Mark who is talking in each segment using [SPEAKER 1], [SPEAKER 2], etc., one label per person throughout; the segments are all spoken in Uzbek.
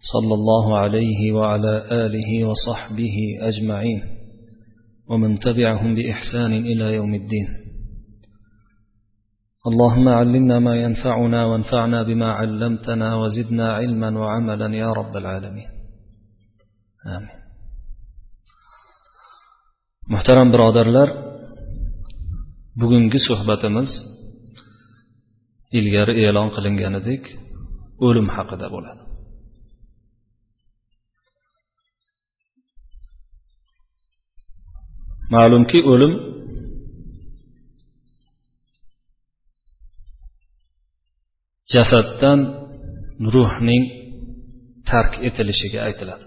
[SPEAKER 1] صلى الله عليه وعلى آله وصحبه أجمعين. ومن تبعهم بإحسان إلى يوم الدين. اللهم علمنا ما ينفعنا وانفعنا بما علمتنا وزدنا علما وعملا يا رب العالمين. آمين. muhtaram birodarlar bugungi suhbatimiz ilgari e'lon qilinganidek o'lim haqida bo'ladi. Ma'lumki o'lim jasaddan ruhning tark etilishiga aytiladi.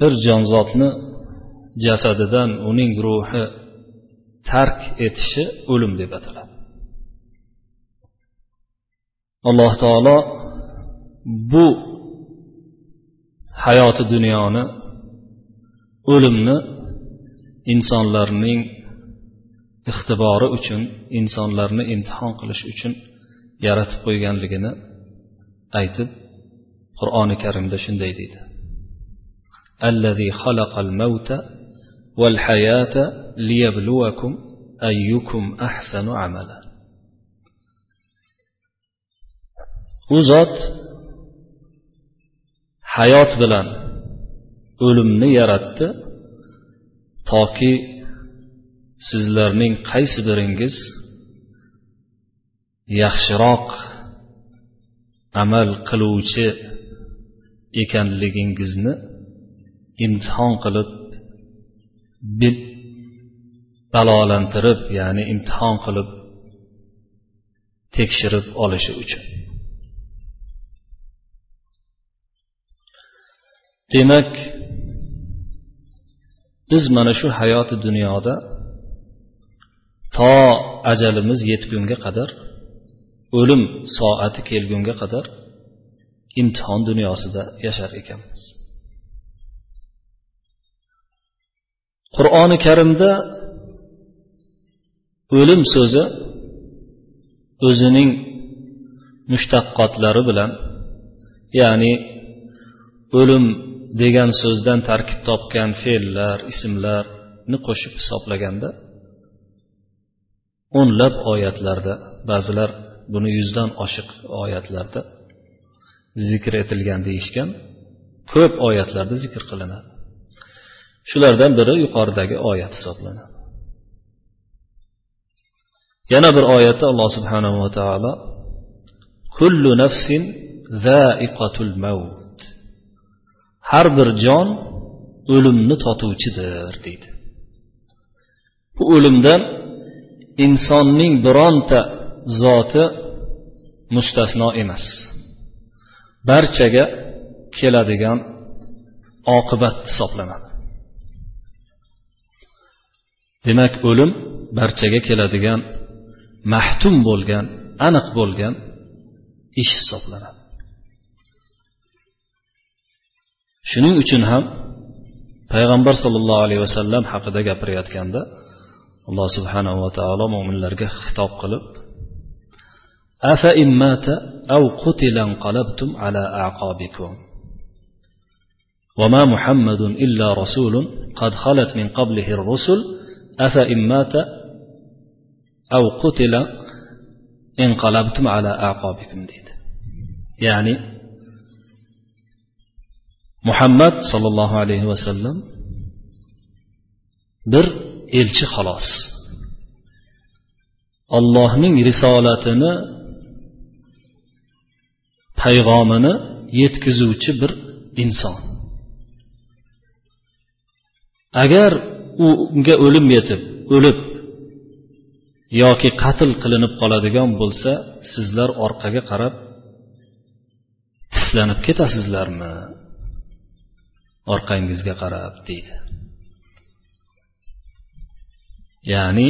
[SPEAKER 1] Bir jonzotni jasadidan uning ruhi tark etishi o'lim deb ataladi. Alloh taolo bu hayoti dunyoni o'limni insonlarning ixtibori uchun insonlarni imtihon qilish uchun yaratib qo'yganligini aytib qur'oni karimda shunday deydi. Allazi xalaqal mavta val hayata liyabluwakum ayyukum ahsanu amala. U zot hayot bilan o'limni yaratdi. Toki sizlarning qaysi biringiz yaxshiroq amal qiluvchi ekanligingizni imtihon qilib bil balolantirib ya'ni imtihon qilib tekshirib olishi uchun. Demak biz mana shu hayoti dunyoda to ajalimiz yetgunga qadar o'lim soati kelgunga qadar imtihon dunyosida yashar ekanmiz. Qur'oni karimda o'lim so'zi o'zining mushtaqotlari bilan ya'ni o'lim degan so'zdan tarkib topgan fe'llar ismlarni qo'shib hisoblaganda o'nlab oyatlarda ba'zilar buni yuzdan oshiq oyatlarda zikr etilgan deyishgan ko'p oyatlarda zikr qilinadi. Shulardan biri yuqoridagi oyat hisoblanadi. Yana bir oyatda alloh subhanahu va taolo kullu nafsin zaiqatul maut har bir jon o'limni totuvchidir deydi. Bu o'limdan insonning bironta zoti mustasno emas. Barchaga keladigan oqibat hisoblanadi. Demak o'lim barchaga keladigan mahtum bo'lgan aniq bo'lgan ish hisoblanadi. shuning uchun ham payg'ambar sollallohu alayhi vasallam haqida gapirayotganda alloh subhanahu va taolo mo'minlarga xitob qilib afa immata أو قتل انقلبتم على أعقابكم وما محمد إلا رسول قد خلت من قبله الرسل أفإن مات أو قتل انقلبتم على أعقابكم ديد يعني muhammad sollallohu alayhi vasallam bir elchi xolos. Ollohning risolatini payg'omini yetkazuvchi bir inson. Agar unga o'lim yetib o'lib yoki qatl qilinib qoladigan bo'lsa sizlar orqaga qarab tislanib ketasizlarmi? Orqangizga qarab deydi. Ya'ni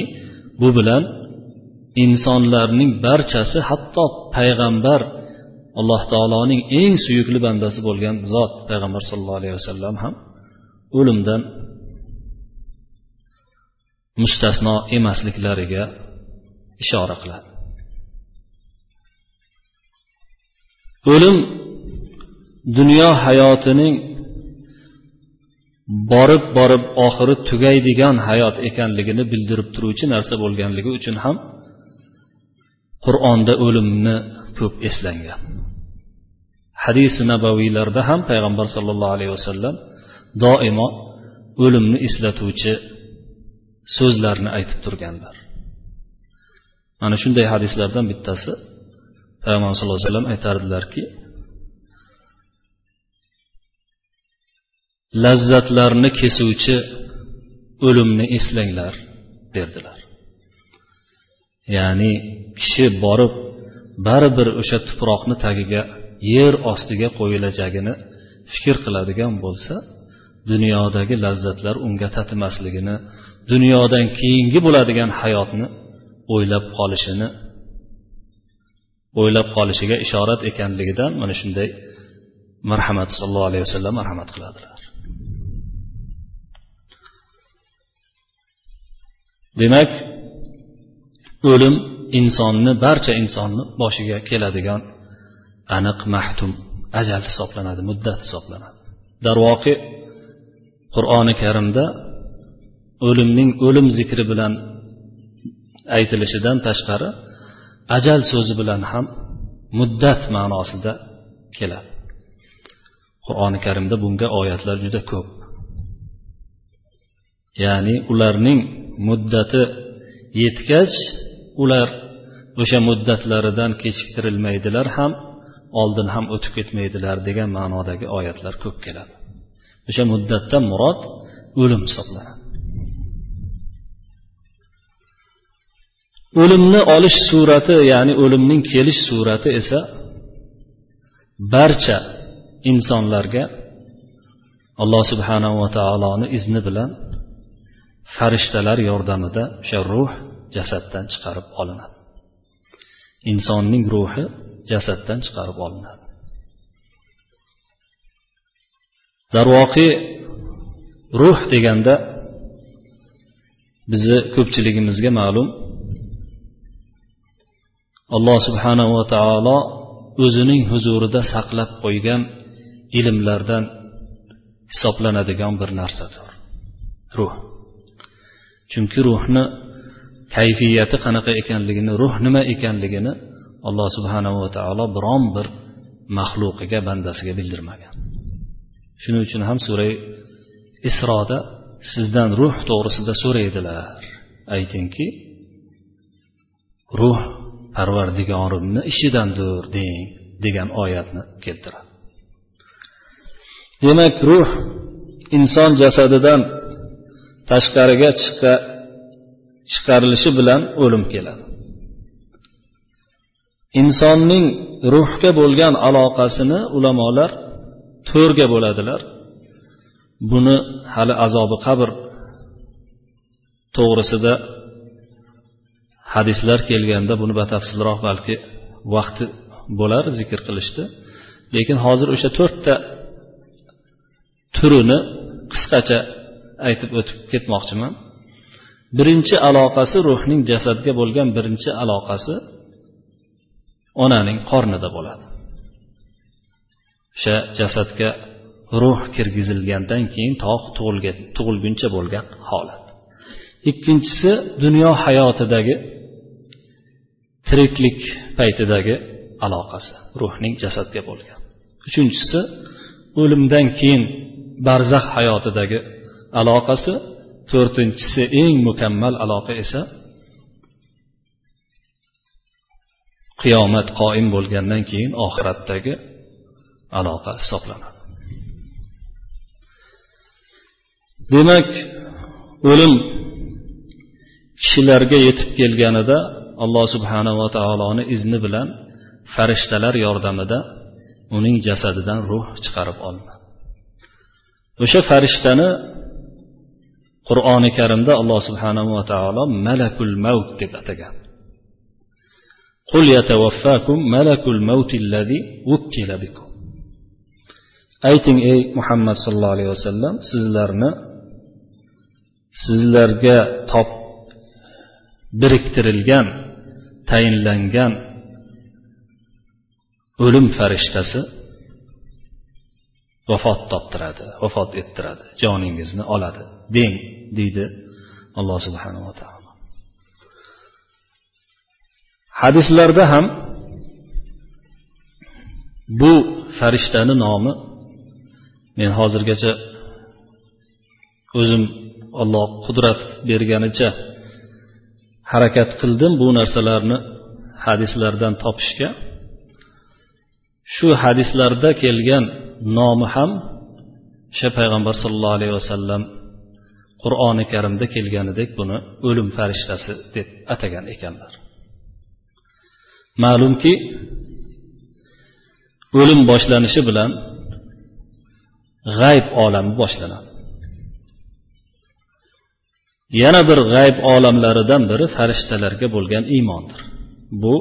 [SPEAKER 1] bu bilan insonlarning barchasi hatto payg'ambar alloh taoloning eng suyukli bandasi bo'lgan zot payg'ambar sallallohu alayhi vasallam ham o'limdan mustasno emasliklariga ishora qiladi. O'lim dunyo hayotining borib borib oxiri tugaydigan hayot ekanligini bildirib turuvchi narsa bo'lganligi uchun ham qur'onda o'limni ko'p eslangan. Hadisi nabaviylarda ham payg'ambar sollallohu alayhi vasallam doimo o'limni eslatuvchi so'zlarni aytib turganlar. Mana shunday hadislardan bittasi payg'ambar sallallohu alayhi vasallam aytardilarki lazzatlarni kesuvchi o'limni eslanglar derdilar. Ya'ni kishi borib baribir o'sha tuproqni tagiga yer ostiga qo'yilajagini fikr qiladigan bo'lsa dunyodagi lazzatlar unga tatimasligini dunyodan keyingi bo'ladigan hayotni o'ylab qolishini o'ylab qolishiga ishorat ekanligidan mana shunday marhamat sallallohu alayhi vasallam marhamat qiladilar. Demak o'lim insonni barcha insonni boshiga keladigan aniq mahtum ajal hisoblanadi muddat hisoblanadi. Darvoqe qur'oni karimda o'limning o'lim zikri bilan aytilishidan tashqari ajal so'zi bilan ham muddat ma'nosida keladi. Qur'oni karimda bunga oyatlar juda ko'p. Ya'ni ularning muddati yetgach ular o'sha muddatlaridan kechiktirilmaydilar ham oldin ham o'tib ketmaydilar degan ma'nodagi oyatlar ko'p keladi. O'sha muddatdan murod o'lim hisoblanadi. O'limni olish surati ya'ni o'limning kelish surati esa barcha insonlarga alloh subhanahu va taoloni izni bilan farishtalar yordamida o'sha ruh jasaddan chiqarib olinadi. Insonning ruhi jasaddan chiqarib olinadi. Darvoqe ruh deganda bizni ko'pchiligimizga ma'lum. Alloh subhanava taolo o'zining huzurida saqlab qo'ygan ilmlardan hisoblanadigan bir narsadir. Ruh. Chunki ruhni kayfiyati qanaqa ekanligini ruh nima ekanligini alloh subhanava taolo biron bir maxluqiga bandasiga bildirmagan. Shuning uchun ham suray isroda sizdan ruh to'g'risida so'raydilar. Aytingki ruh parvardigorimni ishidandir deng degan oyatni keltiradi. Demak ruh inson jasadidan tashqariga chiqarilishi bilan o'lim keladi. Insonning ruhga bo'lgan aloqasini ulamolar to'rga bo'ladilar. Buni hali azobi qabr to'g'risida hadislar kelganda buni batafsilroq balki vaqti bo'lar zikr qilishdi. Lekin hozir o'sha to'rtta turini qisqacha aytib o'tib ketmoqchiman. Birinchi aloqasi ruhning jasadga bo'lgan birinchi aloqasi onaning qornida bo'ladi. O'sha jasadga ruh kirgizilgandan keyin to tug'ilguncha bo'lgan holat. Ikkinchisi dunyo hayotidagi tiriklik paytidagi aloqasi ruhning jasadga bo'lgan. Uchinchisi o'limdan keyin barzax hayotidagi aloqasi to'rtinchisi eng mukammal aloqa esa qiyomat qoim bo'lgandan keyin oxiratdagi aloqa hisoblanadi. Demak o'lim kishilarga yetib kelganida alloh subhanava taoloni izni bilan farishtalar yordamida uning jasadidan ruh chiqarib olinadi. o'sha farishtani qur'oni karimda alloh subhanahu va taolo malakul mavt deb atagan قل يتوفاكم ملك الموت الذي وكل بكم ayting ey muhammad sallallohu alayhi vasallam sizlarni sizlarga top biriktirilgan tayinlangan o'lim farishtasi vafot toptiradi vafot ettiradi joningizni oladi. Deng deydi alloh subhanava taolo. Hadislarda ham bu farishtani nomi men hozirgacha o'zim olloh qudrat berganicha harakat qildim bu narsalarni hadislardan topishga. Shu hadislarda kelgan nomi ham o'sha payg'ambar sollallohu alayhi vasallam qur'oni karimda kelganidek buni o'lim farishtasi deb atagan ekanlar. Ma'lumki o'lim boshlanishi bilan g'ayb olami boshlanadi. Yana bir g'ayb olamlaridan biri farishtalarga bo'lgan iymondir. Bu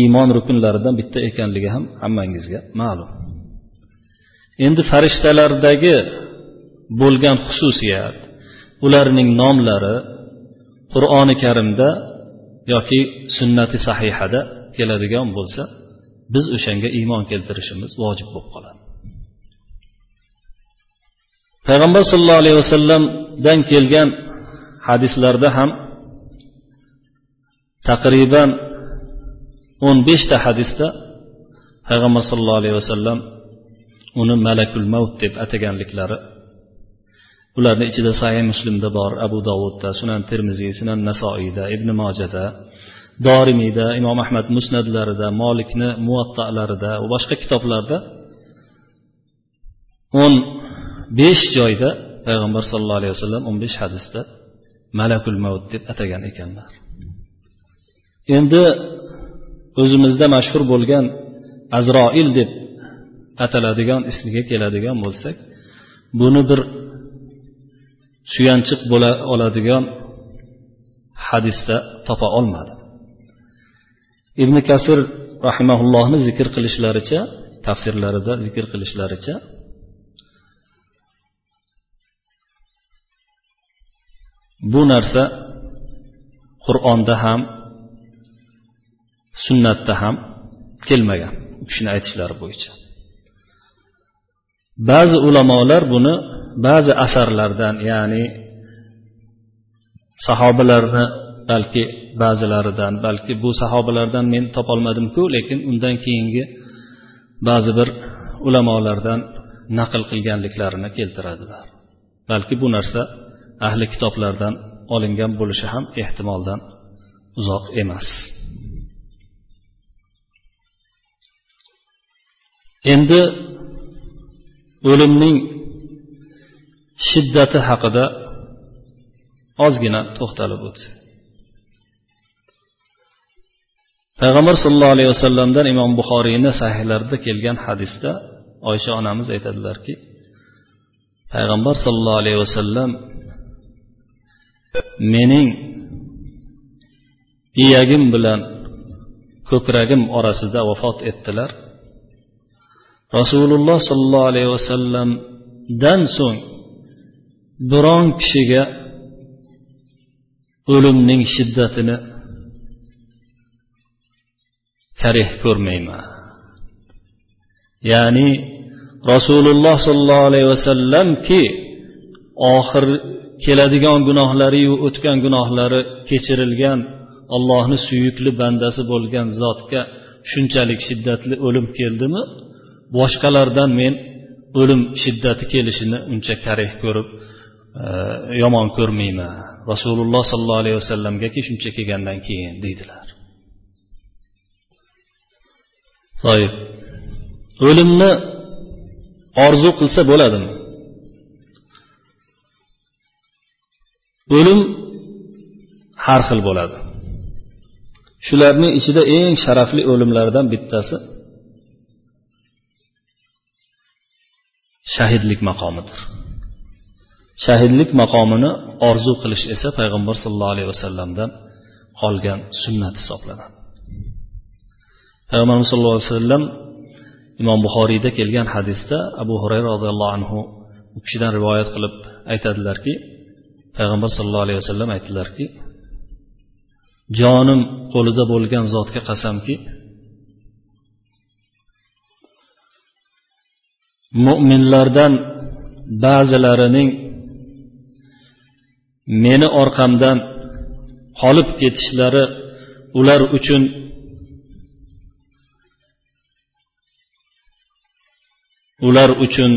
[SPEAKER 1] iymon rukunlaridan bitta ekanligi ham hammangizga ma'lum. Endi farishtalardagi bo'lgan xususiyat ularning nomlari qur'oni karimda yoki sunnati sahihada keladigan bo'lsa biz o'shanga iymon keltirishimiz vojib bo'lib qoladi. Payg'ambar sollallohu alayhi vasallamdan kelgan hadislarda ham taqriban o'n beshta hadisda payg'ambar sollallohu alayhi vasallam uni malakul mavt deb ataganliklari ularni ichida sahih muslimda bor abu dovudda sunan termiziy sunan nasoiyda ibn mojada dorimiyda imom ahmad musnadlarida molikni muvattalarida va boshqa kitoblarda o'n besh joyda payg'ambar sallallohu alayhi vasallam o'n besh hadisda malakul mavt deb atagan ekanlar. Endi o'zimizda mashhur bo'lgan azroil deb ataladigan ismiga keladigan bo'lsak buni bir suyanchiq bo'la oladigan hadisda topa olmadi. Ibn kasir rahimaullohni zikr qilishlaricha tafsirlarida zikr qilishlaricha bu narsa qur'onda ham sunnatda ham kelmagan u kishini aytishlari bo'yicha. Ba'zi ulamolar buni ba'zi asarlardan ya'ni sahobalarni balki ba'zilaridan balki bu sahobalardan men topolmadimku lekin undan keyingi ba'zi bir ulamolardan naql qilganliklarini keltiradilar. Balki bu narsa ahli kitoblardan olingan bo'lishi ham ehtimoldan uzoq emas. Endi o'limning shiddati haqida ozgina to'xtalib o'tsak payg'ambar sollallohu alayhi vasallamdan imom buxoriyni sahihlarida kelgan hadisda oysha onamiz aytadilarki payg'ambar sollallohu alayhi vasallam mening iyagim bilan ko'kragim orasida vafot etdilar. Rasululloh sollallohu alayhi vasallamdan so'ng biron kishiga o'limning shiddatini karih ko'rmayman. Ya'ni rasululloh sollallohu alayhi vasallamki oxir keladigan gunohlariyu o'tgan gunohlari kechirilgan allohni suyukli bandasi bo'lgan zotga shunchalik shiddatli o'lim keldimi? Boshqalardan men o'lim shiddati kelishini uncha karih ko'rib e, yomon ko'rmayman. Rasululloh sollallohu alayhi vasallamgaki shuncha kelgandan keyin deydilar. Soib o'limni orzu qilsa bo'ladimi? O'lim har xil bo'ladi. Shularning ichida eng sharafli o'limlardan bittasi shahidlik maqomidir. Shahidlik maqomini orzu qilish esa payg'ambar sallallohu alayhi vasallamdan qolgan sunnat hisoblanadi. Payg'ambarimiz sallallohu alayhi vasallam imom buxoriyda kelgan hadisda abu hurayra roziyallohu anhu u kishidan rivoyat qilib aytadilarki payg'ambar sallallohu alayhi vasallam aytdilarki jonim qo'lida bo'lgan zotga qasamki mo'minlardan ba'zilarining meni orqamdan qolib ketishlari ular uchun ular uchun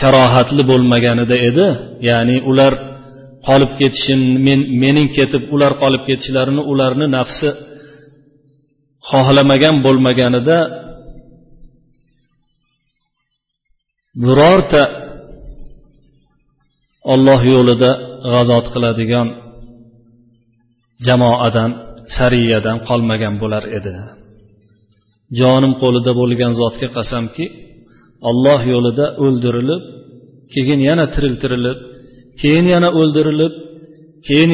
[SPEAKER 1] karohatli bo'lmaganida edi. Ya'ni ular qolib ketishim men mening ketib ular qolib ketishlarini ularni nafsi xohlamagan bo'lmaganida birorta olloh yo'lida g'azot qiladigan jamoadan sariyadan qolmagan bo'lar edi. Jonim qo'lida bo'lgan zotga qasamki olloh yo'lida o'ldirilib keyin yana tiriltirilib keyin yana o'ldirilib keyin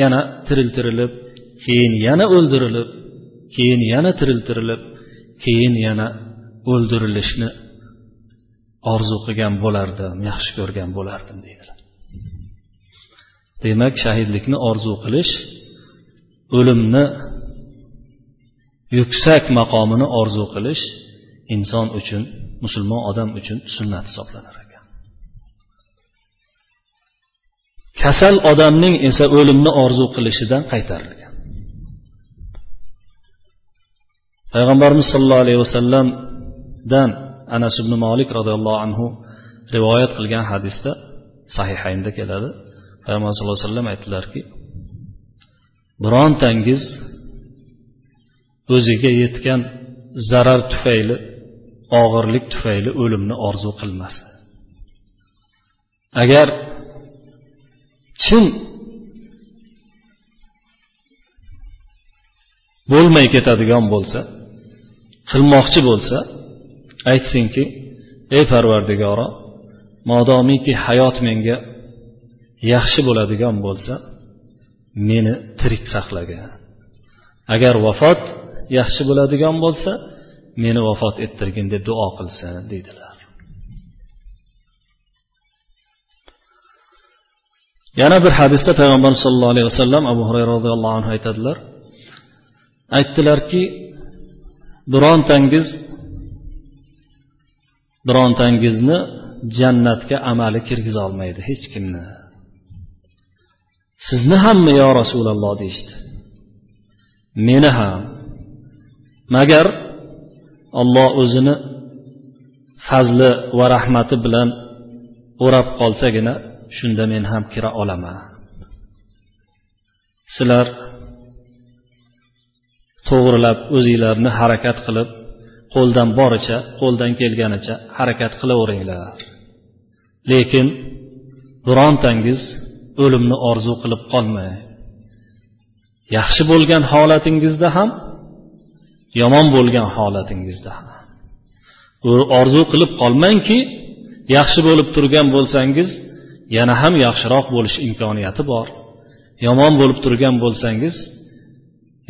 [SPEAKER 1] yana tiriltirilib keyin yana o'ldirilib keyin yana tiriltirilib keyin yana o'ldirilishni orzu qilgan bo'lardim yaxshi ko'rgan bo'lardim deydilar. Demak shahidlikni orzu qilish o'limni yuksak maqomini orzu qilish inson uchun musulmon odam uchun sunnat hisoblanar ekan. Kasal odamning esa o'limni orzu qilishidan qaytarilgan. Payg'ambarimiz sollallohu alayhi vasallamdan anas ibn molik roziyallohu anhu rivoyat qilgan hadisda sahihaynda keladi. Payg'ambar sallallohu alayhi vasallam aytdilarki birontangiz o'ziga yetgan zarar tufayli og'irlik tufayli o'limni orzu qilmasin agar chin bo'lmay ketadigan bo'lsa qilmoqchi bo'lsa aytsinki ey parvardigoro modomiki hayot menga yaxshi bo'ladigan bo'lsa meni tirik saqlagin agar vafot yaxshi bo'ladigan bo'lsa meni vafot ettirgin deb duo qilsin deydilar. Yana bir hadisda payg'ambar sollallohu alayhi vasallam abu hurayra roziyallohu anhu aytadilar. Aytdilarki birontangiz birontangizni jannatga amali kirgiza olmaydi hech kimni. Sizni hammi yo rasululloh deyishdi. Meni ham. Magar olloh o'zini fazli va rahmati bilan o'rab qolsagina shunda men ham kira olaman. Sizlar to'g'rilab o'zinglarni harakat qilib qo'ldan boricha qo'ldan kelganicha harakat qilaveringlar. Lekin birontangiz o'limni orzu qilib qolmang. Yaxshi bo'lgan holatingizda ham yomon bo'lgan holatingizda ham. Orzu qilib qolmangki yaxshi bo'lib turgan bo'lsangiz yana ham yaxshiroq bo'lish imkoniyati bor. Yomon bo'lib turgan bo'lsangiz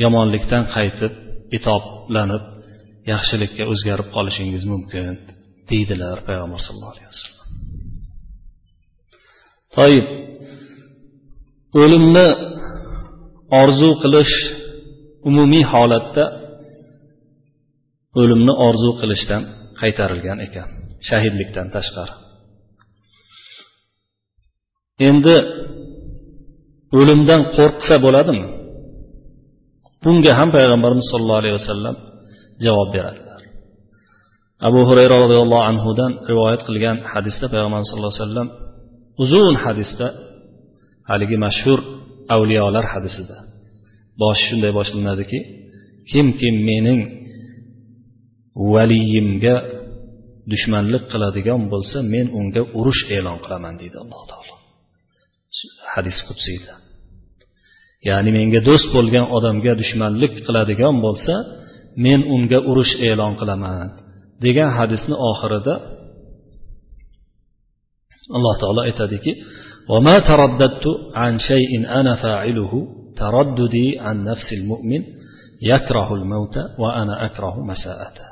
[SPEAKER 1] yomonlikdan qaytib itoblanib yaxshilikka o'zgarib qolishingiz mumkin deydilar payg'ambar sallallohu alayhi vasallam. Toyib o'limni orzu qilish umumiy holatda o'limni orzu qilishdan qaytarilgan ekan shahidlikdan tashqari. Endi o'limdan qo'rqsa bo'ladimi? Bunga ham payg'ambarimiz sollallohu alayhi vasallam javob beradilar abu hurayra roziyallohu anhudan rivoyat qilgan hadisda payg'ambarimiz sallallohu alayhi vasallam uzun hadisda haligi mashhur avliyolar hadisida boshi shunday boshlanadiki kimki mening valiyimga dushmanlik qiladigan bo'lsa men unga urush e'lon qilaman deydi alloh taolo. Hadis qudsiyda ya'ni menga do'st bo'lgan odamga dushmanlik qiladigan bo'lsa men unga urush e'lon qilaman degan hadisni oxirida alloh taolo aytadiki وما ترددت عن شيء أنا فاعله ترددي عن نفس المؤمن يكره الموت وأنا أكره مساءته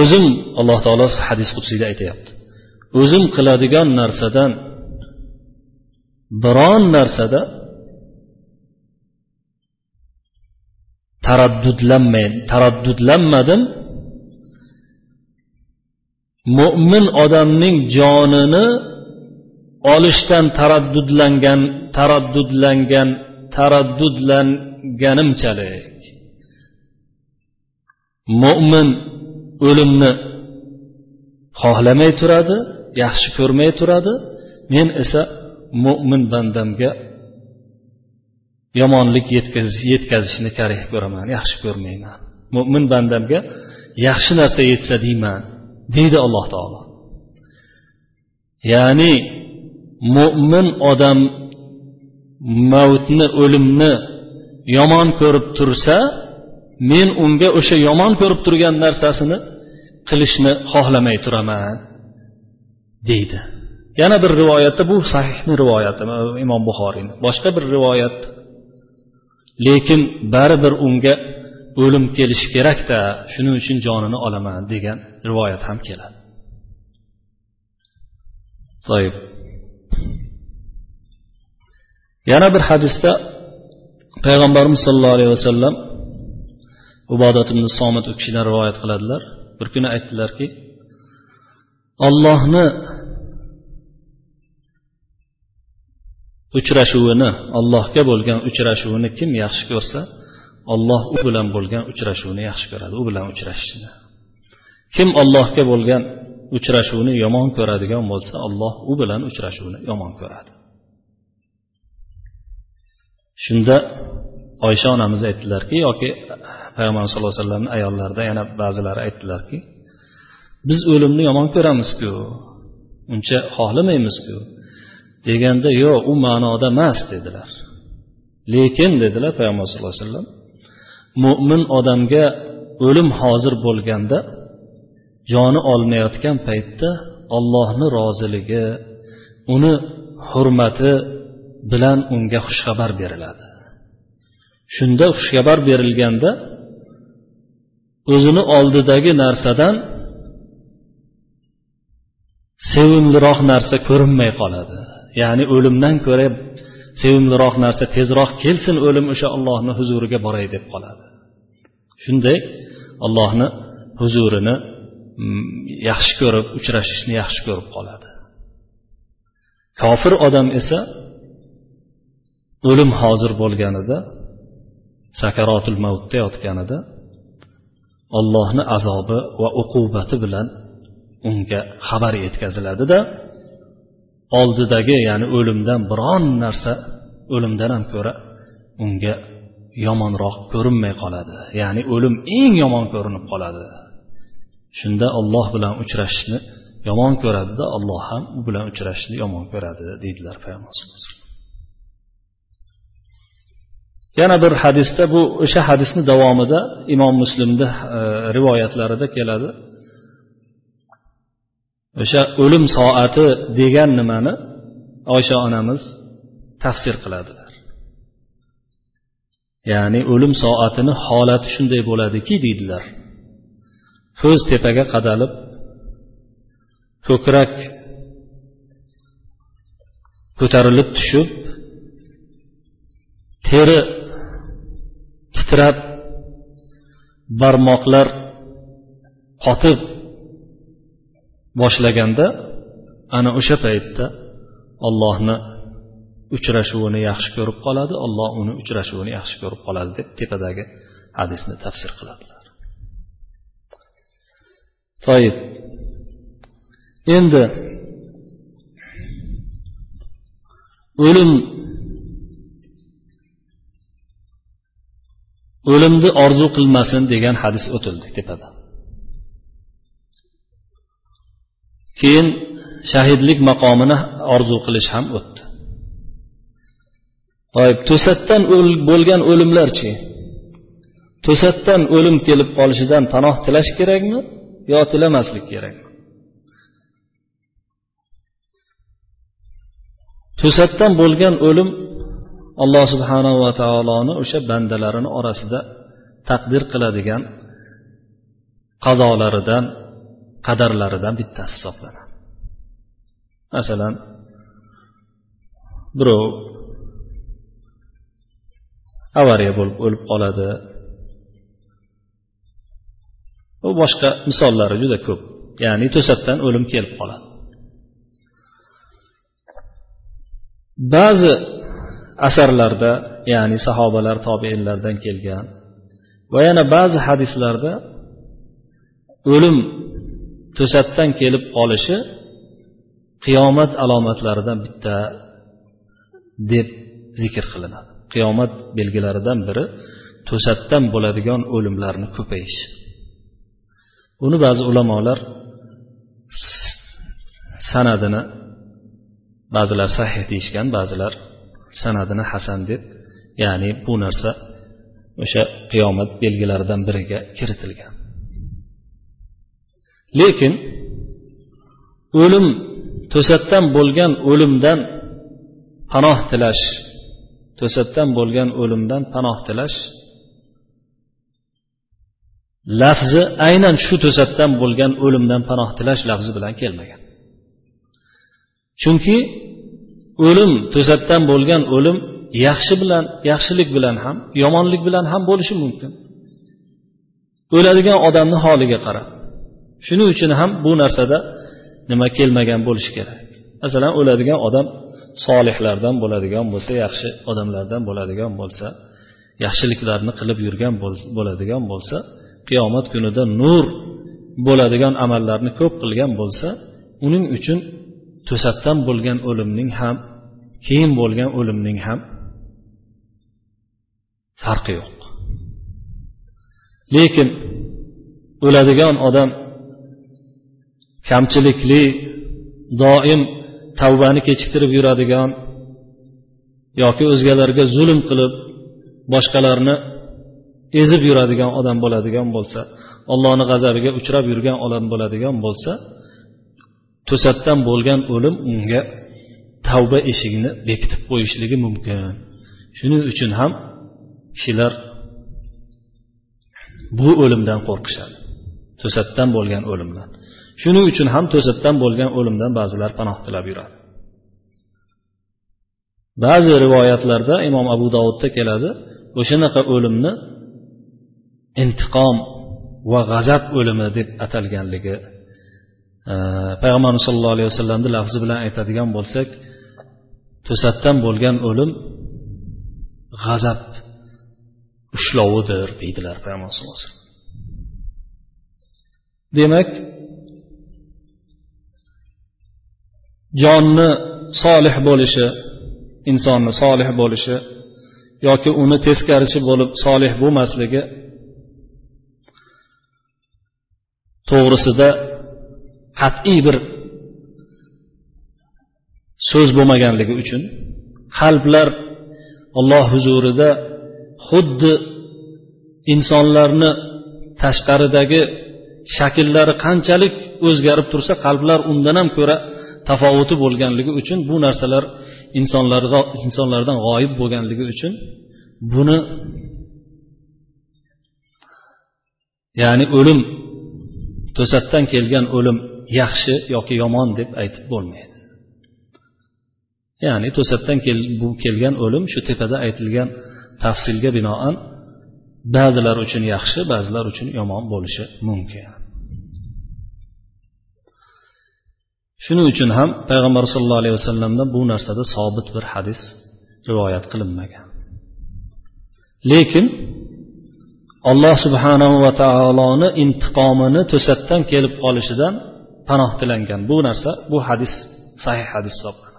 [SPEAKER 1] o'zim alloh taolo hadis qudsiyda aytyapti o'zim qiladigan narsadan biron narsada taraddudlanmay taraddudlanmadim. Mo'min odamning jonini olishdan taraddudlangan taraddudlangan taraddudlanganimchalik. Mo'min o'limni xohlamay turadi yaxshi ko'rmay turadi. Men esa mo'min bandamga yomonlik yetkazishni karih ko'raman yaxshi ko'rmayman. Mo'min bandamga yaxshi narsa yetsa deyman deydi alloh taolo. Ya'ni mo'min odam mavtni o'limni yomon ko'rib tursa men unga o'sha yomon ko'rib turgan narsasini qilishni xohlamay turaman deydi. Yana bir rivoyatda bu sahihni rivoyati imom buxoriyni. Boshqa bir rivoyat lekin baribir unga o'lim kelishi kerakda shuning uchun jonini olaman degan rivoyat ham keladi. Toyib. Yana bir hadisda payg'ambarimiz sollallohu alayhi vasallam ubodat ibn somit u kishidan rivoyat qiladilar. Bir kuni aytdilarki ollohni uchrashuvini allohga bo'lgan uchrashuvini kim yaxshi ko'rsa olloh u bilan bo'lgan uchrashuvni yaxshi ko'radi u bilan uchrashishni kim ollohga bo'lgan uchrashuvni yomon ko'radigan bo'lsa olloh u bilan uchrashuvni yomon ko'radi. Shunda oysha onamiz aytdilarki yoki payg'ambar sallallohu alayhi vasallamni ayollarida yana ba'zilari aytdilarki biz o'limni yomon ko'ramizku uncha xohlamaymizku. Deganda yo'q u ma'noda emas dedilar. Lekin dedilar payg'ambar sallallohu alayhi vasallam mo'min odamga o'lim hozir bo'lganda joni olinayotgan paytda ollohni roziligi uni hurmati bilan unga xushxabar beriladi. Shunda xushxabar berilganda o'zini oldidagi narsadan sevimliroq narsa ko'rinmay qoladi. Ya'ni o'limdan ko'ra sevimliroq narsa tezroq kelsin o'lim o'sha ollohni huzuriga boray deb qoladi. Shunday ollohni huzurini mm, yaxshi ko'rib uchrashishni yaxshi ko'rib qoladi. Kofir odam esa o'lim hozir bo'lganida sakaratul mavtda yotganida ollohni azobi va uqubati bilan unga xabar yetkaziladida oldidagi ya'ni o'limdan biron narsa o'limdan ham ko'ra unga yomonroq ko'rinmay qoladi. Ya'ni o'lim eng yomon ko'rinib qoladi. Shunda olloh bilan uchrashishni yomon ko'radida olloh ham u bilan uchrashishni yomon ko'radi deydilar payg'ambar yana bir hadisda bu o'sha hadisni davomida imom muslimni e, rivoyatlarida keladi. O'sha o'lim soati degan nimani oysha onamiz tafsir qiladilar. Ya'ni o'lim soatini holati shunday bo'ladiki deydilar. Ko'z tepaga qadalib ko'krak ko'tarilib tushib teri titrab barmoqlar qotib boshlaganda ana o'sha paytda ollohni uchrashuvini yaxshi ko'rib qoladi olloh uni uchrashuvini yaxshi ko'rib qoladi deb tepadagi hadisni tafsir qiladilar. Toyib. Endi o'lim o'limni orzu qilmasin degan hadis o'tildi tepada. Keyin shahidlik maqomini orzu qilish ham o'tdi. To'satdan bo'lgan o'limlarchi to'satdan o'lim kelib qolishidan panoh tilash kerakmi yo tilamaslik kerakmi? To'satdan bo'lgan o'lim alloh subhanava taoloni o'sha bandalarini orasida taqdir qiladigan qazolaridan qadarlaridan bittasi hisoblanadi. Masalan birov avariya bo'lib o'lib qoladi. Va boshqa misollari juda ko'p. Ya'ni to'satdan o'lim kelib qoladi. Ba'zi asarlarda ya'ni sahobalar tobeinlardan kelgan va yana ba'zi hadislarda o'lim to'satdan kelib qolishi qiyomat alomatlaridan bitta deb zikr qilinadi. Qiyomat belgilaridan biri to'satdan bo'ladigan o'limlarni ko'payishi. Buni ba'zi ulamolar sanadini ba'zilar sahih deyishgan ba'zilar sanadini hasan deb ya'ni bu narsa o'sha qiyomat belgilaridan biriga kiritilgan. Lekin o'lim to'satdan bo'lgan o'limdan panoh tilash to'satdan bo'lgan o'limdan panoh tilash lafzi aynan shu to'satdan bo'lgan o'limdan panoh tilash lafzi bilan kelmagan. Chunki o'lim to'satdan bo'lgan o'lim yaxshi bilan yaxshilik bilan ham yomonlik bilan ham bo'lishi mumkin. O'ladigan odamni holiga qarab. Shuning uchun ham bu narsada nima kelmagan bo'lishi kerak. Masalan o'ladigan odam solihlardan bo'ladigan bo'lsa yaxshi odamlardan bo'ladigan bo'lsa yaxshiliklarni qilib yurgan bo'ladigan bo'lsa qiyomat kunida nur bo'ladigan amallarni ko'p qilgan bo'lsa uning uchun to'satdan bo'lgan o'limning ham keyin bo'lgan o'limning ham farqi yo'q. Lekin o'ladigan odam kamchilikli doim tavbani kechiktirib yuradigan yoki o'zgalarga zulm qilib boshqalarni ezib yuradigan odam bo'ladigan bo'lsa allohni g'azabiga uchrab yurgan odam bo'ladigan bo'lsa to'satdan bo'lgan o'lim unga tavba eshigini bekitib qo'yishligi mumkin. Shuning uchun ham kishilar bu o'limdan qo'rqishadi. To'satdan bo'lgan o'limdan. Shuning uchun ham to'satdan bo'lgan o'limdan ba'zilar panoh tilab yuradi. Ba'zi rivoyatlarda imom abu dovudda keladi o'shanaqa o'limni intiqom va g'azab o'limi deb atalganligi. Payg'ambarimiz sollallohu alayhi vasallamni lafzi bilan aytadigan bo'lsak to'satdan bo'lgan o'lim g'azab ushlovidir deydilar payg'ambar sallallohu alayhi vasallam. Demak jonni solih bo'lishi insonni solih bo'lishi yoki uni teskarisi bo'lib solih bo'lmasligi to'g'risida qat'iy bir so'z bo'lmaganligi uchun qalblar alloh huzurida xuddi insonlarni tashqaridagi shakllari qanchalik o'zgarib tursa qalblar undan ham ko'ra tafovuti bo'lganligi uchun bu narsalar insonlarga insonlardan g'oyib bo'lganligi uchun buni ya'ni o'lim to'satdan kelgan o'lim yaxshi yoki yomon deb aytib bo'lmaydi. Ya'ni to'satdan kel, bu kelgan o'lim shu tepada aytilgan tafsilga binoan ba'zilar uchun yaxshi ba'zilar uchun yomon bo'lishi mumkin. Shuning uchun ham payg'ambar sallallohu alayhi vasallamdan bu narsada sobit bir hadis rivoyat qilinmagan. Lekin alloh subhanahu va taoloni intiqomini to'satdan kelib qolishidan panoh tilangan bu narsa bu hadis sahih hadis hisoblanadi.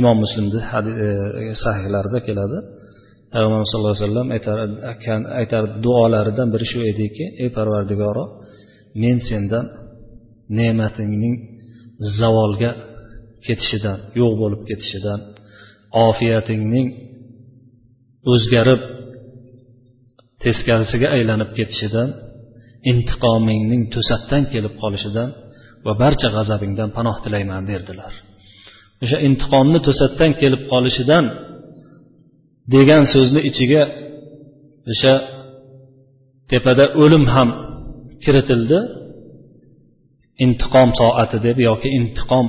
[SPEAKER 1] Imom muslimni e, sahihlarida keladi. Payg'ambarimiz sallallohu alayhi vasallam aytar duolaridan biri shu ediki ey parvardigoro men sendan ne'matingning zavolga ketishidan yo'q bo'lib ketishidan ofiyatingning o'zgarib teskarisiga aylanib ketishidan intiqomingning to'satdan kelib qolishidan va barcha g'azabingdan panoh tilayman derdilar. O'sha intiqomni to'satdan kelib qolishidan degan so'zni ichiga o'sha tepada o'lim ham kiritildi. Intiqom soati deb yoki intiqom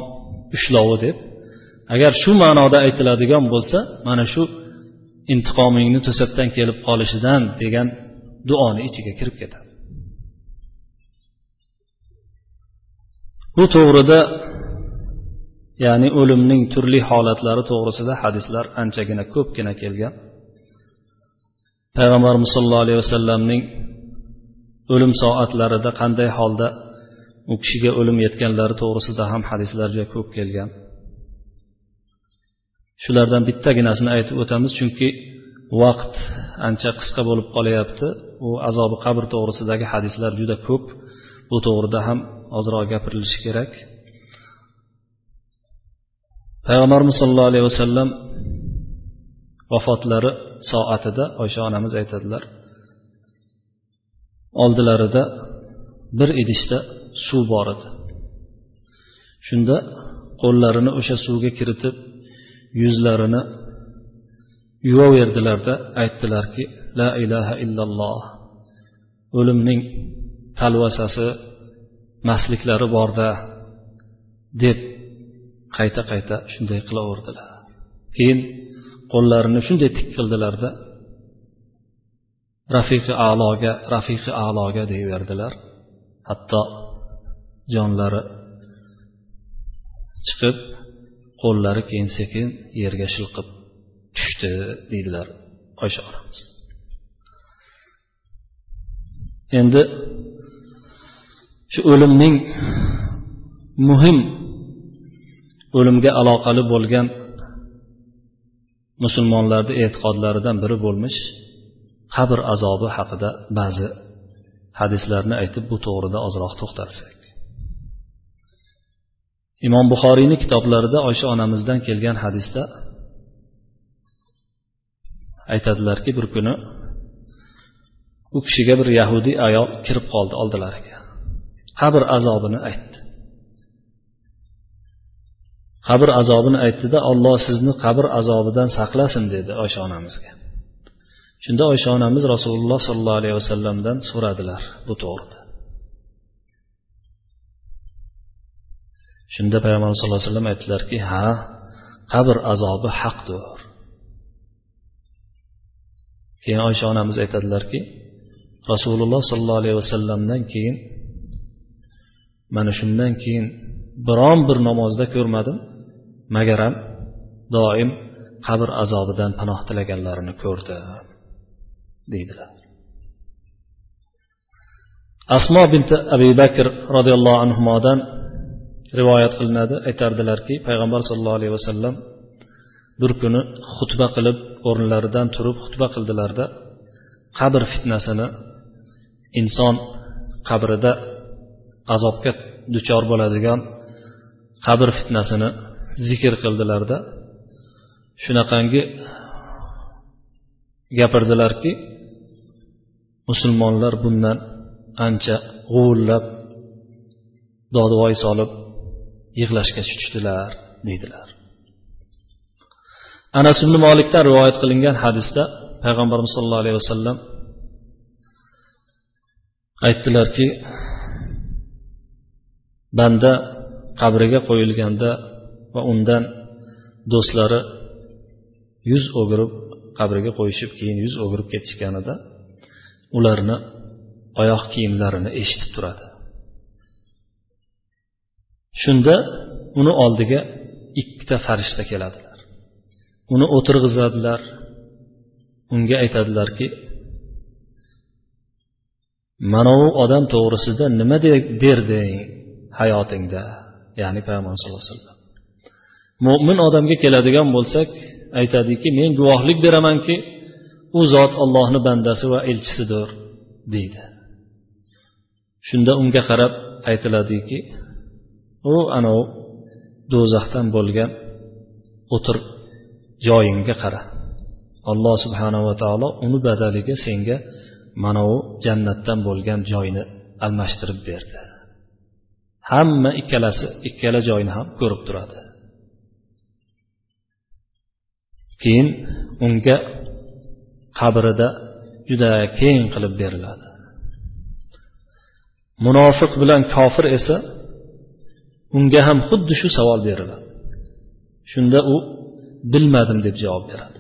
[SPEAKER 1] ushlovi deb agar shu ma'noda aytiladigan bo'lsa mana shu intiqomingni to'satdan kelib qolishidan degan duoni ichiga kirib ketadi. Bu to'g'rida ya'ni o'limning turli holatlari to'g'risida hadislar anchagina ko'pgina kelgan. Payg'ambarimiz sollallohu alayhi vasallamning o'lim soatlarida qanday holda u kishiga o'lim yetganlari to'g'risida ham hadislar juda ko'p kelgan. Shulardan bittaginasini aytib o'tamiz chunki vaqt ancha qisqa bo'lib qolyapti. U azobi qabr to'g'risidagi hadislar juda ko'p. Bu to'g'rida ham ozroq gapirilishi kerak. Payg'ambarimiz sollallohu alayhi vasallam vafotlari soatida oysha onamiz aytadilar. Oldilarida bir idishda suv bor edi. Shunda qo'llarini o'sha suvga kiritib yuzlarini yuvaverdilarda aytdilarki la ilaha illalloh o'limning talvasasi mastliklari borda deb qayta qayta shunday qilaverdilar. Keyin qo'llarini shunday tik qildilarda rafiqi aloga rafiqi aloga deyaverdilar hatto jonlari chiqib qo'llari keyin sekin yerga shilqib tushdi deydilar oysha onamiz. Endi shu o'limning muhim o'limga aloqali bo'lgan musulmonlarni e'tiqodlaridan biri bo'lmish qabr azobi haqida ba'zi hadislarni aytib bu to'g'rida ozroq to'xtalsak. Imom buxoriyni kitoblarida oysha onamizdan kelgan hadisda aytadilarki bir kuni u kishiga bir yahudiy ayol kirib qoldi oldilariga qabr azobini aytdi. Qabr azobini aytdida olloh sizni qabr azobidan saqlasin dedi oysha onamizga. Shunda oysha onamiz rasululloh sollallohu alayhi vasallamdan so'radilar bu to'g'rida. Shunda payg'ambarimiz sallallohu alayhi vasallam aytdilarki ha qabr azobi haqdir. Keyin oysha onamiz aytadilarki rasululloh sollallohu alayhi vasallamdan keyin mana shundan keyin biron bir namozda ko'rmadim. Magaram doim qabr azobidan panoh tilaganlarini ko'rdi deydilar. Asmo binti abi bakr roziyallohu anhudan rivoyat qilinadi. Aytardilarki payg'ambar sollallohu alayhi vasallam bir kuni xutba qilib o'rinlaridan turib xutba qildilarda qabr fitnasini inson qabrida azobga duchor bo'ladigan qabr fitnasini zikr qildilarda. Shunaqangi gapirdilarki musulmonlar bundan ancha g'uvillab dodvoy solib yig'lashga tushdilar deydilar. Anas ibn molikdan rivoyat qilingan hadisda payg'ambarimiz sollallohu alayhi vasallam aytdilarki banda qabriga qo'yilganda va undan do'stlari yuz o'girib qabriga qo'yishib keyin yuz o'girib ketishganida ularni oyoq kiyimlarini eshitib turadi. Shunda uni oldiga ikkita farishta keladilar. Uni o'tirg'izadilar. Unga aytadilarki manavi odam to'g'risida nima derding hayotingda ya'ni payg'ambar sallallohu alayhi vasallam. Mo'min odamga keladigan bo'lsak aytadiki men guvohlik beramanki u zot ollohni bandasi va elchisidir deydi. Shunda unga qarab aytiladiki u anavi do'zaxdan bo'lgan o'tir joyingga qara. Alloh subhanava taolo uni badaliga senga mana jannatdan bo'lgan joyni almashtirib berdi. Hamma ikkalasi ikkala joyni ham ko'rib turadi. Keyin unga qabrida juda keng qilib beriladi. Munofiq bilan kofir esa unga ham xuddi shu savol beriladi. Shunda u bilmadim deb javob beradi.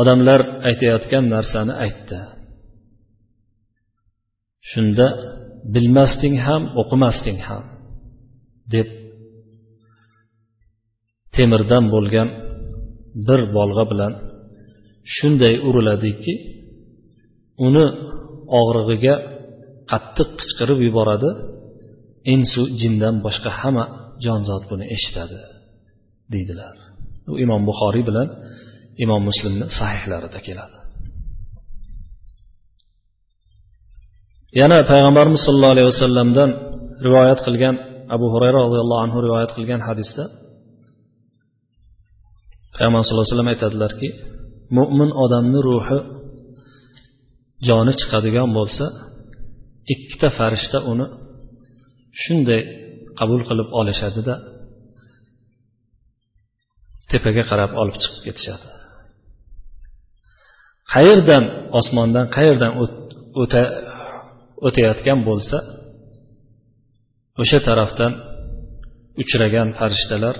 [SPEAKER 1] Odamlar aytayotgan narsani aytdi. Shunda bilmasding ham o'qimasding ham deb temirdan bo'lgan bir bolg'a bilan shunday uriladiki uni og'rig'iga qattiq qichqirib yuboradi insu jindan boshqa hamma jonzot buni eshitadi deydilar. U imom buxoriy bilan imom muslimni sahihlarida keladi. Yana payg'ambarimiz sollallohu alayhi vasallamdan rivoyat qilgan abu hurayra roziyallohu anhu rivoyat qilgan hadisda payg'ambar sallallohu alayhi vasallam aytadilarki mo'min odamni ruhi joni chiqadigan bo'lsa ikkita farishta uni shunday qabul qilib olishadida tepaga qarab olib chiqib ketishadi. Qayerdan osmondan qayerdan o'tayotgan bo'lsa o'sha tarafdan uchragan farishtalar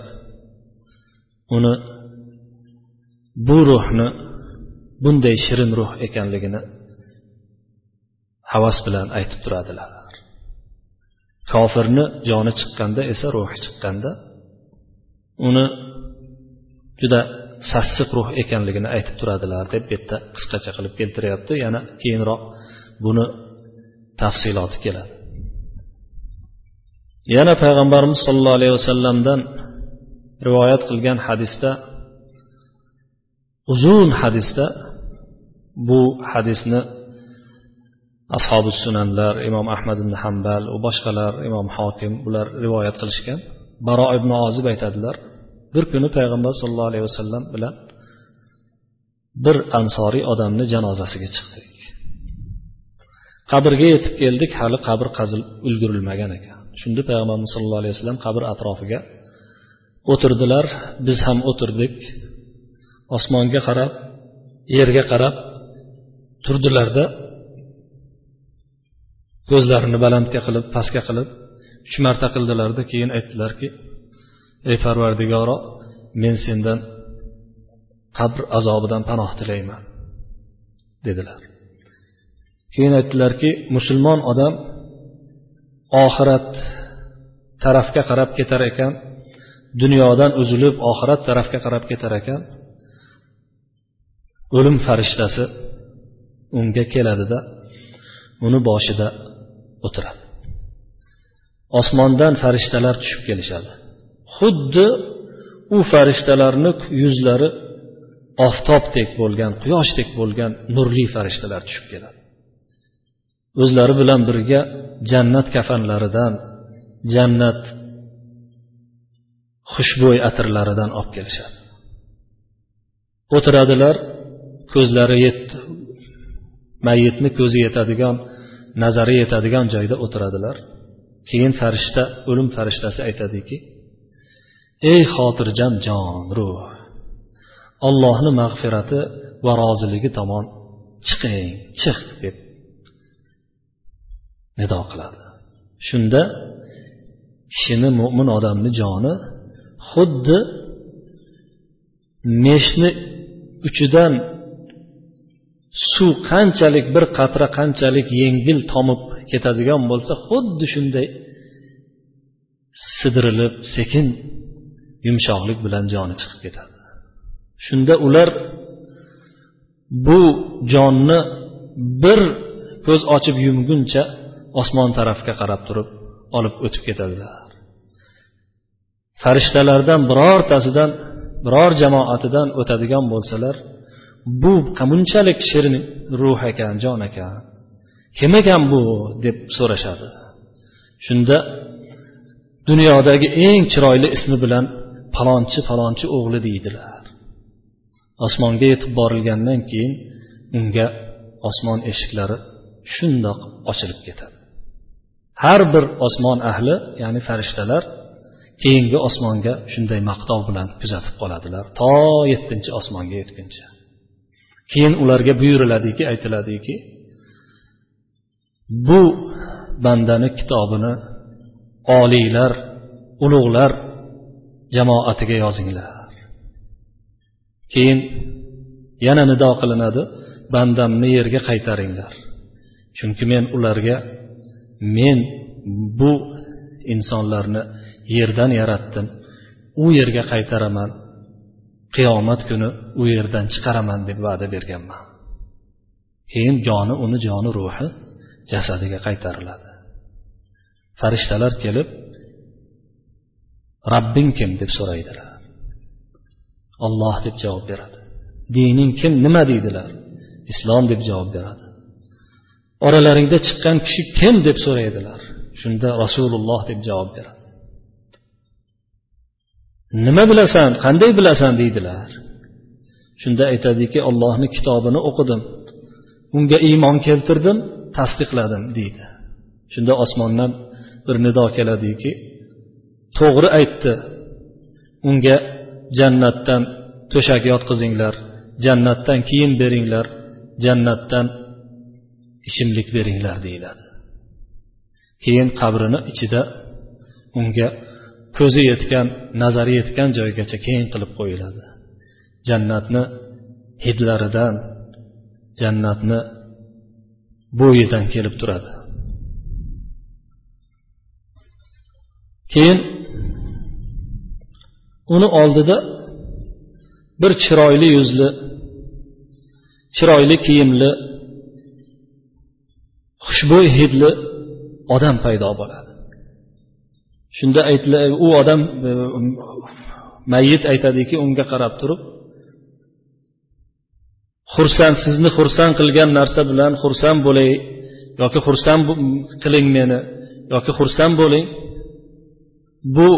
[SPEAKER 1] uni bu ruhni bunday shirin ruh ekanligini havas bilan aytib turadilar. Kofirni joni chiqqanda esa ruhi chiqqanda uni juda sassiq ruh ekanligini aytib turadilar deb bu yerda qisqacha qilib keltiryapti. Yana keyinroq buni tafsiloti keladi. Yana payg'ambarimiz sollallohu alayhi vasallamdan rivoyat qilgan hadisda uzun hadisda bu hadisni ashobi sunanlar imom ahmad ibn hambal va boshqalar imom hokim bular rivoyat qilishgan. Baro ibn ozib aytadilar bir kuni payg'ambar sollallohu alayhi vasallam bilan bir ansoriy odamni janozasiga chiqdik qabrga yetib keldik hali qabr qazilib ulgurilmagan ekan. Shunda payg'ambarimiz sallallohu alayhi vasallam qabr atrofiga o'tirdilar. Biz ham o'tirdik. Osmonga qarab yerga qarab turdilarda ko'zlarini balandga qilib pastga qilib uch marta qildilarda keyin aytdilarki ey parvardigoro men sendan qabr azobidan panoh tilayman dedilar. Keyin aytdilarki musulmon odam oxirat tarafga qarab ketar ekan dunyodan uzilib oxirat tarafga qarab ketar ekan o'lim farishtasi unga keladida uni boshida o'tiradi. Osmondan farishtalar tushib kelishadi. Xuddi u farishtalarni yuzlari oftobdek bo'lgan quyoshdek bo'lgan nurli farishtalar tushib keladi. O'zlari bilan birga jannat kafanlaridan jannat xushbo'y atirlaridan olib kelishadi. O'tiradilar ko'zlari yetdi mayitni ko'zi yetadigan nazari yetadigan joyda o'tiradilar. Keyin farishta o'lim farishtasi aytadiki ey xotirjam jon ruh ollohni mag'firati va roziligi tomon chiqing chiq deb nido qiladi. Shunda kishini mo'min odamni joni xuddi meshni uchidan suv qanchalik bir qatra qanchalik yengil tomib ketadigan bo'lsa xuddi shunday sidirilib sekin yumshoqlik bilan joni chiqib ketadi. Shunda ular bu jonni bir ko'z ochib yumguncha osmon tarafga qarab turib olib o'tib ketadilar. Farishtalardan birortasidan biror jamoatidan o'tadigan bo'lsalar bu bunchalik shirin ruh ekan jon ekan. Kim ekan bu? deb so'rashadi. Shunda dunyodagi eng chiroyli ismi bilan palonchi palonchi o'g'li deydilar. Osmonga yetib borilgandan keyin unga osmon eshiklari shundoq ochilib ketadi. Har bir osmon ahli ya'ni farishtalar keyingi osmonga shunday maqtov bilan kuzatib qoladilar. To yettinchi osmonga yetguncha. Keyin ularga buyuriladiki aytiladiki bu bandani kitobini oliylar ulug'lar jamoatiga yozinglar. Keyin yana nido qilinadi bandamni yerga qaytaringlar. Chunki men ularga men bu insonlarni yerdan yaratdim u yerga qaytaraman qiyomat kuni u yerdan chiqaraman deb va'da berganman. Keyin joni uni joni ruhi jasadiga qaytariladi. Farishtalar kelib robbing kim? deb so'raydilar. Olloh deb javob beradi. Dining kim? Nima deydilar? Islom deb javob beradi. Oralaringda chiqqan kishi kim? deb so'raydilar. Shunda rasululloh deb javob beradi. Nima bilasan? Qanday bilasan? deydilar. Shunda aytadiki ollohni kitobini o'qidim. Unga iymon keltirdim tasdiqladim deydi. Shunda osmondan bir nido keladiki to'g'ri aytdi. Unga jannatdan to'shak yotqizinglar jannatdan kiyim beringlar jannatdan ichimlik beringlar deyiladi. Keyin qabrini ichida unga ko'zi yetgan nazari yetgan joygacha keng qilib qo'yiladi. Jannatni hidlaridan jannatni bo'yidan kelib turadi. Keyin uni oldida bir chiroyli yuzli chiroyli kiyimli xushbo'y hidli odam paydo bo'ladi. Shunda u odam e, um, mayyit aytadiki unga qarab turib xursand sizni xursand qilgan narsa bilan xursand bo'lay yoki xursand qiling meni yoki xursand bo'ling. Bu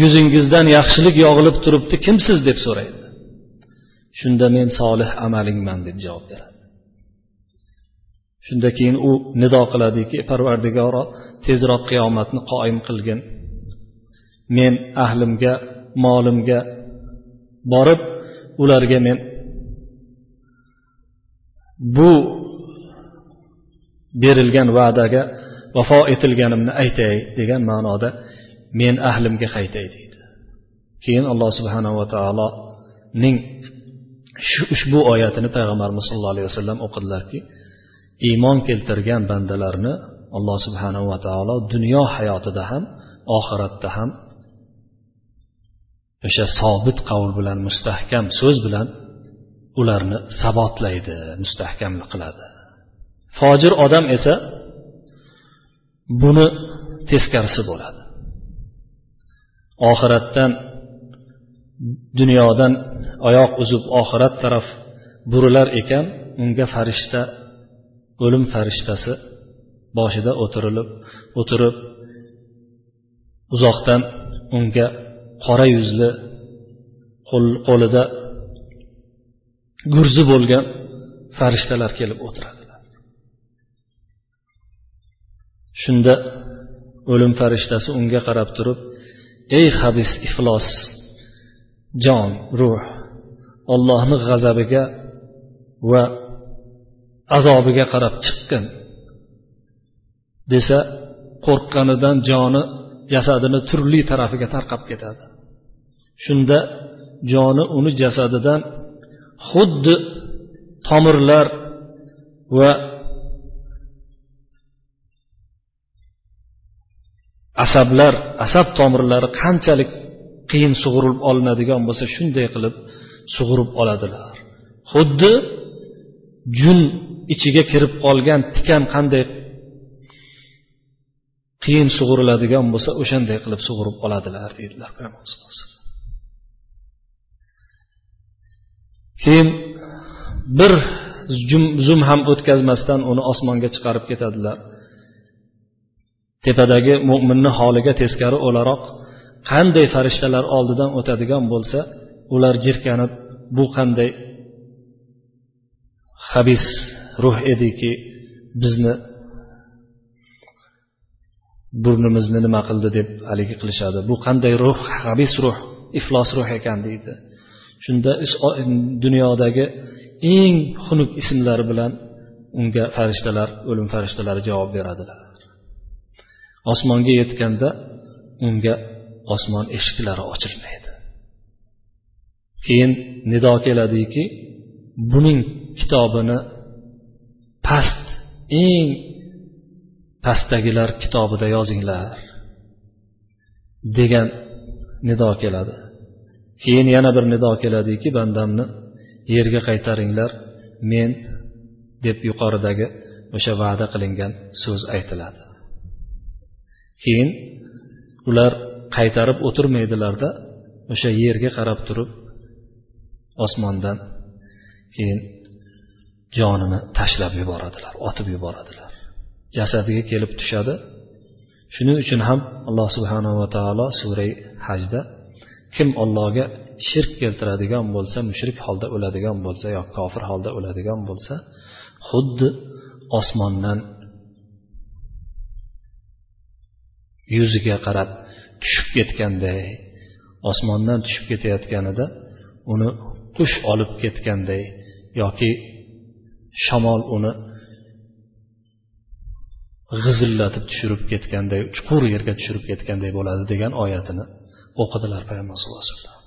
[SPEAKER 1] yuzingizdan yaxshilik yog'ilib turibdi kimsiz deb so'raydi. Shunda men solih amalingman deb javob beradi. Shunda keyin u nido qiladiki parvardigoro tezroq qiyomatni qoyim qilgin. Men ahlimga molimga borib ularga men bu berilgan va'daga vafo etilganimni aytay degan ma'noda men ahlimga qaytay deydi. Keyin alloh subhanava taoloning shu ushbu oyatini payg'ambarimiz sollallohu alayhi vasallam o'qidilarki iymon keltirgan bandalarni alloh subhanava taolo dunyo hayotida ham oxiratda ham o'sha sobit qavl bilan mustahkam so'z bilan ularni sabotlaydi mustahkam qiladi. Fojir odam esa buni teskarisi bo'ladi. Oxiratdan dunyodan oyoq uzib oxirat taraf burilar ekan unga farishta o'lim farishtasi boshida o'tirilib o'tirib uzoqdan unga qora yuzli qo'lida gurzi bo'lgan farishtalar kelib o'tiradilar shunda o'lim farishtasi unga qarab turib ey habis iflos jon ruh ollohni g'azabiga va azobiga qarab chiqqin desa qo'rqqanidan joni jasadini turli tarafiga tarqab ketadi. Shunda joni uni jasadidan xuddi tomirlar va asablar asab tomirlari qanchalik qiyin sug'urilib olinadigan bo'lsa shunday qilib sug'urib oladilar. Xuddi jun ichiga kirib qolgan tikan qanday qiyin sug'uriladigan bo'lsa o'shanday qilib sug'urib oladilar deydilar keyin bir zum ham o'tkazmasdan uni osmonga chiqarib ketadilar. Tepadagi mo'minni holiga teskari o'laroq qanday farishtalar oldidan o'tadigan bo'lsa ular jirkanib bu qanday habis ruh ediki bizni burnimizni nima qildi deb haligi qilishadi. Bu qanday ruh habis ruh iflos ruh ekan deydi. Shunda dunyodagi eng xunuk ismlari bilan unga farishtalar o'lim farishtalari javob beradilar. Osmonga yetganda unga osmon eshiklari ochilmaydi. Keyin nido keladiki buning kitobini past eng pastdagilar kitobida yozinglar degan nido keladi. Keyin yana bir nido keladiki bandamni yerga qaytaringlar men deb yuqoridagi o'sha va'da qilingan so'z aytiladi. Keyin ular qaytarib o'tirmaydilarda o'sha yerga qarab turib osmondan keyin jonini tashlab yuboradilar otib yuboradilar. Jasadiga kelib tushadi. Shuning uchun ham alloh subhanava taolo suray hajda kim ollohga shirk keltiradigan bo'lsa mushrik holda o'ladigan bo'lsa yo kofir holda o'ladigan bo'lsa xuddi osmondan yuziga qarab tushib ketganday osmondan tushib ketayotganida uni qush olib ketganday yoki shamol uni g'izillatib tushirib ketganday chuqur yerga tushirib ketganday bo'ladi degan oyatini o'qidilar payg'ambar sallallohu alayhi vasallam.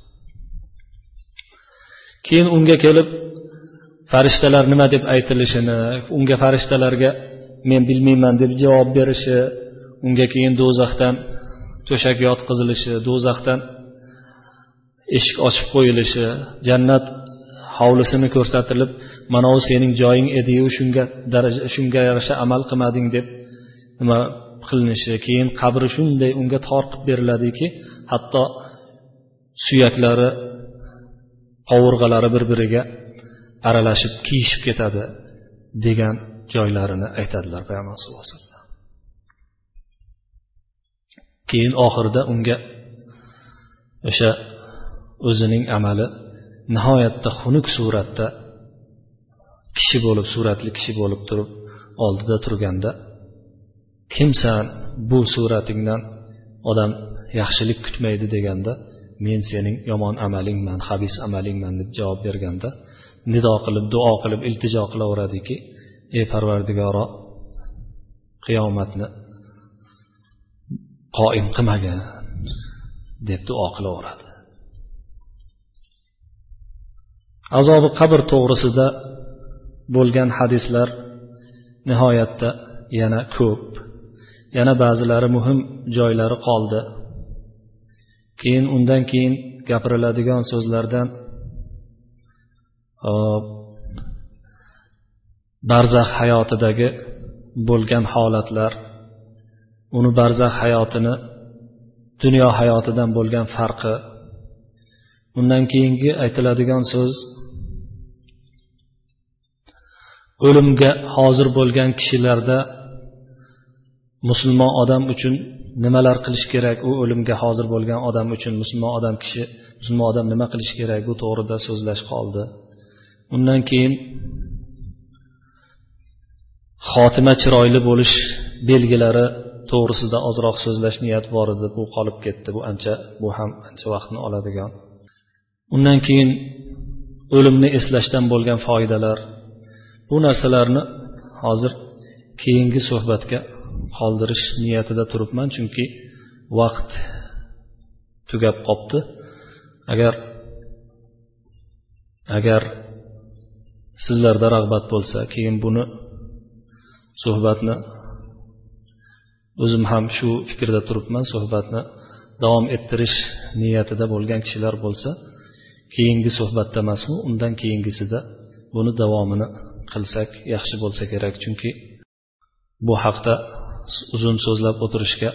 [SPEAKER 1] Keyin unga kelib farishtalar nima deb aytilishini unga farishtalarga men bilmayman deb javob berishi unga keyin do'zaxdan to'shak yotqizilishi do'zaxdan eshik ochib qo'yilishi jannat hovlisini ko'rsatilib mana bu sening joying ediyu shunga daraja shunga yarasha amal qilmading deb nima qilinishi keyin qabri shunday unga tor qilib beriladiki hatto suyaklari qovurg'alari bir biriga aralashib kiyishib ketadi degan joylarini aytadilar payg'ambar sallallohu alayhi vasallam. Keyin oxirida unga o'sha o'zining amali nihoyatda xunuk suratda kishi bo'lib suratli kishi bo'lib turib oldida turganda kimsan bu suratingdan odam yaxshilik kutmaydi deganda men sening yomon amalingman habis amalingman deb javob berganda nido qilib duo qilib iltijo qilaveradiki ey parvardigoro qiyomatni qoim qilmagin deb duo qilaveradi. Azobi qabr to'g'risida bo'lgan hadislar nihoyatda yana ko'p. Yana ba'zilari muhim joylari qoldi. Keyin undan keyin gapiriladigan so'zlardan barzax hayotidagi bo'lgan holatlar uni barzax hayotini dunyo hayotidan bo'lgan farqi undan keyingi aytiladigan so'z o'limga hozir bo'lgan kishilarda musulmon odam uchun nimalar qilish kerak? U o'limga hozir bo'lgan odam uchun musulmon odam kishi musulmon odam nima qilishi kerak? Bu to'g'rida so'zlash qoldi. Undan keyin xotima chiroyli bo'lish belgilari to'g'risida ozroq so'zlash niyat bor edi. Bu qolib ketdi. Bu ancha bu ham ancha vaqtni oladigan. Undan keyin o'limni eslashdan bo'lgan foydalar bu narsalarni hozir keyingi suhbatga qoldirish niyatida turibman chunki vaqt tugab qolibdi agar agar sizlarda rag'bat bo'lsa keyin buni suhbatni o'zim ham shu fikrda turibman suhbatni davom ettirish niyatida bo'lgan kishilar bo'lsa keyingi suhbatda emasmi undan keyingisida buni davomini qilsak yaxshi bo'lsa kerak. Chunki bu haqda uzun so'zlab o'tirishga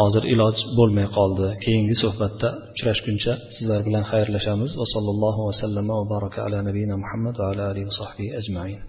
[SPEAKER 1] hozir iloj bo'lmay qoldi. Keyingi suhbatda uchrashguncha sizlar bilan xayrlashamiz. Va sallallohu vasallama va baraka ala nabiyina muhammad va ala alihi va sahbihi ajmain.